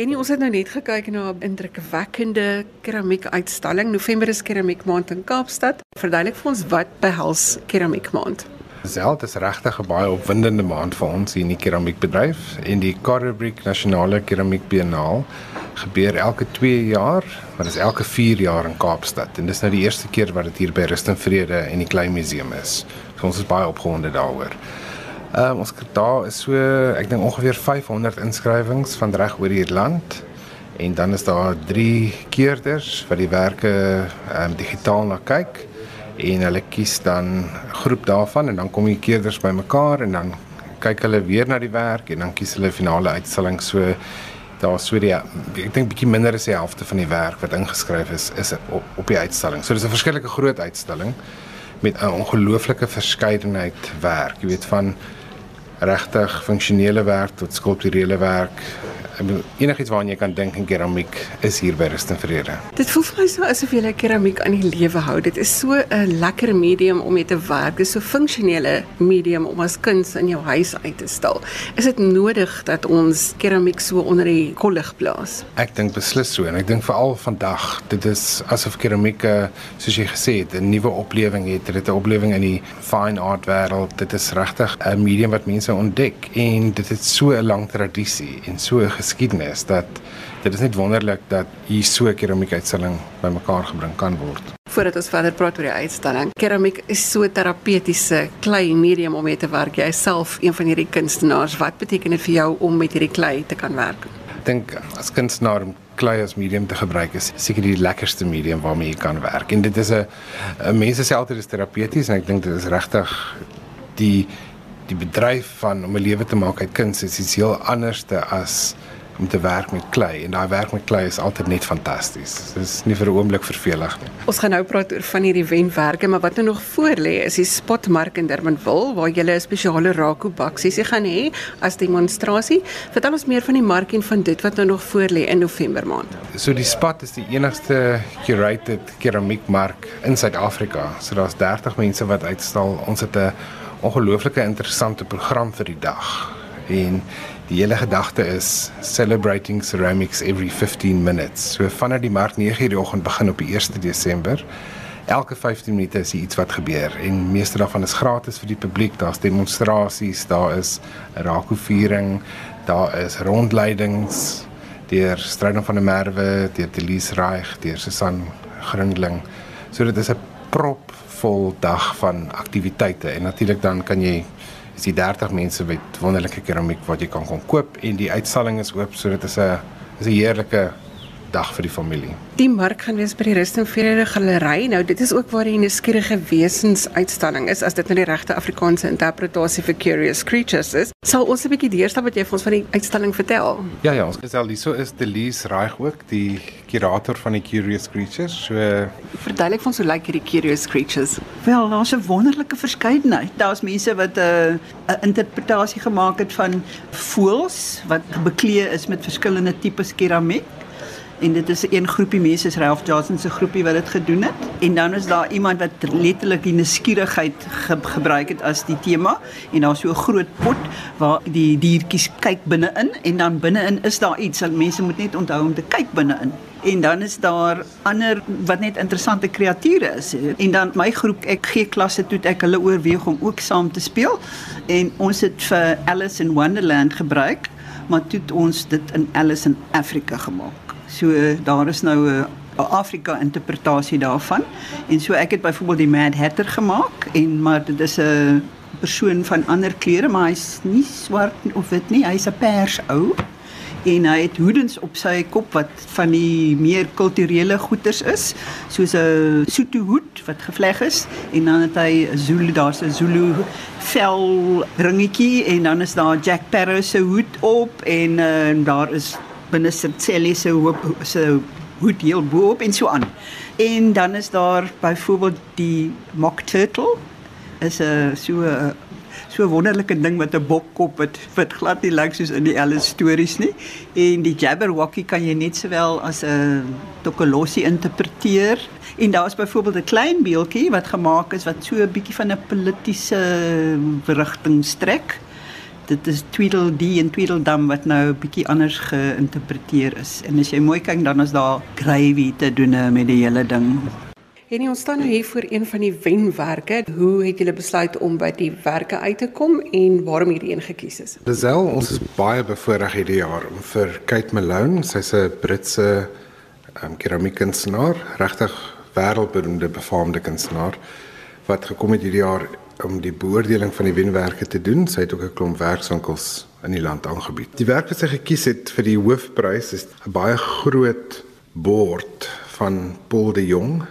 En ons het nou net gekyk na 'n indrukwekkende keramiekuitstalling. November is keramiek maand in Kaapstad. Verduidelik vir ons wat behels keramiek maand. Zeld is regtig 'n baie opwindende maand vir ons hier in die keramiekbedryf en die Carribrick Nasionale Keramiek Biennale gebeur elke 2 jaar, maar dit is elke 4 jaar in Kaapstad en dis nou die eerste keer wat dit hier by Rust en Vrede en die Klein Museum is. So ons is baie opgewonde daaroor. Ehm um, ons daar is so ek dink ongeveer 500 inskrywings van reg oor die land en dan is daar 3 keerders wat die werke ehm um, digitaal na kyk en hulle kies dan 'n groep daarvan en dan kom die keerders bymekaar en dan kyk hulle weer na die werk en dan kies hulle finale uitstalling so daar so die ek dink bietjie minder as die helfte van die werk wat ingeskryf is is op, op die uitstalling. So dis 'n verskillike groot uitstalling met 'n ongelooflike verskeidenheid werk. Jy weet van regtig funksionele werk tot skulpturele werk, enigiets waaraan jy kan dink in keramiek is hier by Rust en Vrede. Dit voel vir my so asof jy keramiek aan die lewe hou. Dit is so 'n lekker medium om mee te werk. Dit is so funksionele medium om as kuns in jou huis uit te stal. Is dit nodig dat ons keramiek so onder die kollig plaas? Ek dink beslis so en ek dink veral vandag, dit is asof keramiek soos jy gesê het, 'n nuwe oplewing het. Dit het 'n oplewing in die fine art wêreld. Dit is regtig 'n medium wat mense ontdek en dit het so 'n lang tradisie en so 'n geskiedenis dat dit is net wonderlik dat hier so 'n keramiekuitstalling bymekaar gebring kan word. Voordat ons verder praat oor die uitstalling, keramiek is so 'n terapeutiese klei medium om mee te werk. Jy self een van hierdie kunstenaars, wat beteken dit vir jou om met hierdie klei te kan werk? Ek dink as kunstenaar klei as medium te gebruik is seker die lekkerste medium waarmee jy kan werk. En dit is 'n mense sê altyd dis terapeuties en ek dink dit is regtig die die bedryf van om 'n lewe te maak uit kuns is iets heel anderste as om te werk met klei en daai werk met klei is altyd net fantasties. Dit is nie vir 'n oomblik vervelig nie. Ons gaan nou praat oor van hierdie wenwerke, maar wat nou nog voor lê is die spotmark in Durbanville waar jy 'n spesiale raku bak sessie gaan hê as demonstrasie. Vertel ons meer van die mark en van dit wat nou nog voor lê in November maand. So die spot is die enigste curated keramiekmark in Suid-Afrika. So daar's 30 mense wat uitstal. Ons het 'n ongelooflike interessante program vir die dag. En Die hele gedagte is celebrating ceramics every 15 minutes. So vanaf die mark 9:00 die oggend begin op die 1 Desember. Elke 15 minute is iets wat gebeur en meeste daarvan is gratis vir die publiek. Daar's demonstrasies, daar is 'n rakoviering, daar is rondleidings deur Strydom van der Merwe, deur Elise Reich, deur Susan Grundling. So dit is 'n propvol dag van aktiwiteite en natuurlik dan kan jy is die 30 mense met wonderlike keramiek wat jy kan kom koop en die uitstalling is oop so dit is 'n is 'n heerlike dag vir die familie. Die mark gaan wees by die Rust en Vrede Galery. Nou dit is ook waar die nuuskierige wesens uitstalling is as dit nou die regte Afrikaanse interpretasie vir Curious Creatures is. Sal ons 'n bietjie deurstap wat jy vir ons van die uitstalling vertel? Ja ja, ons gesel hier so is Delise Reich ook die kurator van die Curious Creatures. So verduidelik vir ons hoe lyk hierdie Curious Creatures? Wel, daar's 'n wonderlike verskeidenheid. Daar's mense wat 'n uh, 'n interpretasie gemaak het van voëls wat bekleë is met verskillende tipes keramiek en dit is een groepie mense is Ralph Johnson se groepie wat dit gedoen het. En dan is daar iemand wat letterlik die nuuskierigheid ge gebruik het as die tema. En daar's so 'n groot pot waar die diertjies kyk binne-in en dan binne-in is daar iets. Wat mense moet net onthou om te kyk binne-in. En dan is daar ander wat net interessante kreature is. En dan my groep ek gee klasse toe ek hulle oorweeg om ook saam te speel. En ons het vir Alice in Wonderland gebruik maar toe ons dit in Alice in Afrika gemaak So daar is nou 'n Afrika interpretasie daarvan. En so ek het byvoorbeeld die Mad Hatter gemaak en maar dit is 'n persoon van ander kleure, maar hy's nie swart of wit nie, hy's 'n pers ou en hy het hoedens op sy kop wat van die meer kulturele goeters is soos 'n Sotho hoed wat gevleg is en dan het hy 'n Zulu daar's 'n Zulu vel ringetjie en dan is daar Jack Sparrow se hoed op en uh, daar is binne Setseli se hoop se hoed heel bo op en so aan. En dan is daar byvoorbeeld die mock turtle is 'n so 'n so wonderlike ding met 'n bokkop wat wat glad nie lyk soos in die Alice stories nie. En die Jabberwocky kan jy net sowel as 'n Tokolossie interpreteer. En daar is byvoorbeeld 'n klein beeltjie wat gemaak is wat so 'n bietjie van 'n politieke rigting strek dit is Tweedledee en Tweedledum wat nou 'n bietjie anders geïnterpreteer is. En as jy mooi kyk dan is daar gravy te doen eh, met die hele ding. En ons staan nou hier voor een van die wenwerke. Hoe het julle besluit om by die werke uit te kom en waarom hierdie een gekies is? Lisel, ons is baie bevoorreg hierdie jaar om vir Kate Malone, sy's 'n Britse um, keramiekkunstenaar, regtig wêreldberoemde befaamde kunstenaar wat gekom het hierdie jaar om die beoordeling van die wenwerke te doen. Sy het ook 'n klomp werkswinkels in die land aangebied. Die werk wat sy gekies het vir die hoofprys is 'n baie groot bord van Paul de Jong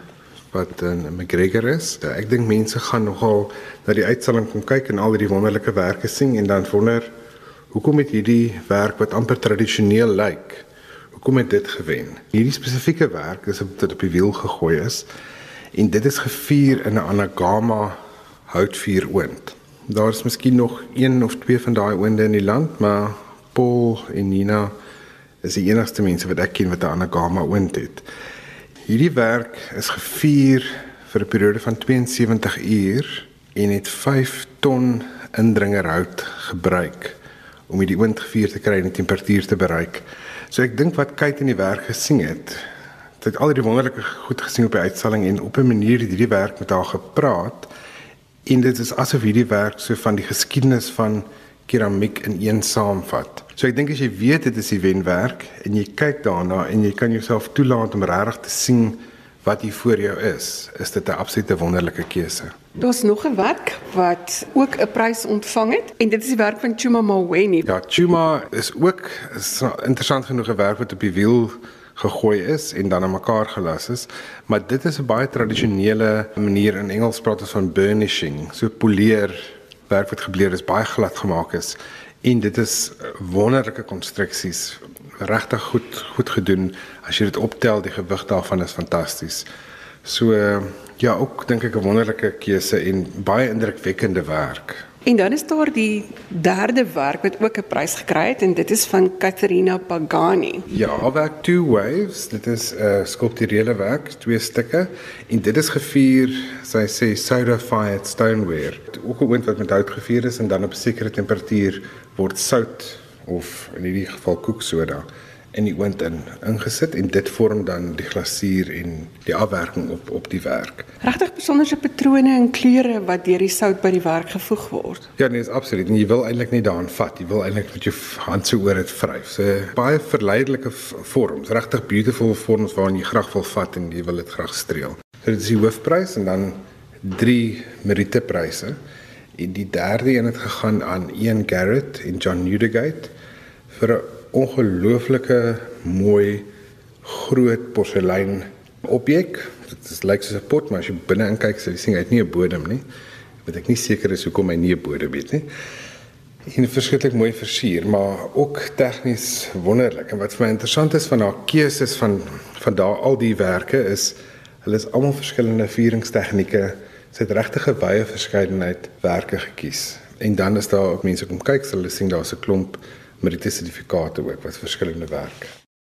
wat 'n McGregor is. Ek dink mense gaan nogal na die uitstalling kom kyk en al die wonderlike werke sien en dan wonder hoekom het hierdie werk wat amper tradisioneel lyk, hoekom het dit gewen? Hierdie spesifieke werk is op dit op die wiel gegooi is en dit is gevier in 'n anagama houtvuur oond. Daar is miskien nog een of twee van daai oonde in die land, maar Paul en Nina is die enigste mense wat ek ken wat 'n anagama oond het. Hierdie werk is gevier vir 'n periode van 72 uur en het 5 ton indringerhout gebruik om hierdie oond gevier te kry en die temperatuur te bereik. So ek dink wat Kate in die werk gesien het, het al die wonderlike goed gesien op die uitstalling en op 'n manier het hierdie werk met haar gepraat en dit is asof hierdie werk so van die geskiedenis van keramiek in een saamvat. So ek dink as jy weet dit is die wenwerk en jy kyk daarna en jy kan jouself toelaat om regtig te sien wat hier voor jou is, is dit 'n absolute wonderlike keuse. Daar's nog 'n werk wat ook 'n prys ontvang het en dit is die werk van Chuma Maweni. Ja, Chuma is ook is interessant genoeg 'n werk wat op die wiel gegooi is en dan aan mekaar gelas is, maar dit is 'n baie tradisionele manier in Engels praat ons van burnishing, so poleer werk wat gebleer is, baie glad gemaak is. En dit is wonderlike konstruksies regtig goed goed gedoen. As jy dit optel die gewig daarvan is fantasties so ja ook dink ek 'n wonderlike keuse en baie indrukwekkende werk En dan is daar die derde werk wat ook 'n prys gekry het en dit is van Caterina Pagani. Ja, haar werk Two Waves, dit is 'n uh, skulpturele werk, twee stukke en dit is gevier, sy sê soda fired stoneware. Ook 'n oond wat met hout gevier is en dan op 'n sekere temperatuur word sout of in hierdie geval koeksoda in die oond in ingesit en dit vorm dan die glasuur en die afwerking op op die werk. Regtig besonderse patrone en kleure wat deur die sout by die werk gevoeg word. Ja, nee, is absoluut. En jy wil eintlik nie daaraan vat. Jy wil eintlik met jou hand se oor dit vryf. So baie verleidelike vorms, regtig beautiful vorms waarna jy graag wil vat en jy wil dit graag streel. So dit is die hoofprys en dan drie meritepryse. En die derde een het gegaan aan Ian Garrett en John Newdigate vir 'n ongelooflike mooi groot porselein objek. Dit lyk soos 'n pot, maar as jy binne in kyk, sal jy sien hy het nie 'n bodem nie. Wat ek nie seker is hoekom hy nie 'n bodem het nie. En verskriklik mooi versier, maar ook tegnies wonderlik. En wat vir my interessant is van haar keuses van van daar al die werke is hulle is almal verskillende vieringstegnieke. Sy het regtig 'n baie verskeidenheid werke gekies. En dan is daar ook mense kom kyk, hulle sien daar's 'n klomp met die sertifikate ook wat verskillende werke.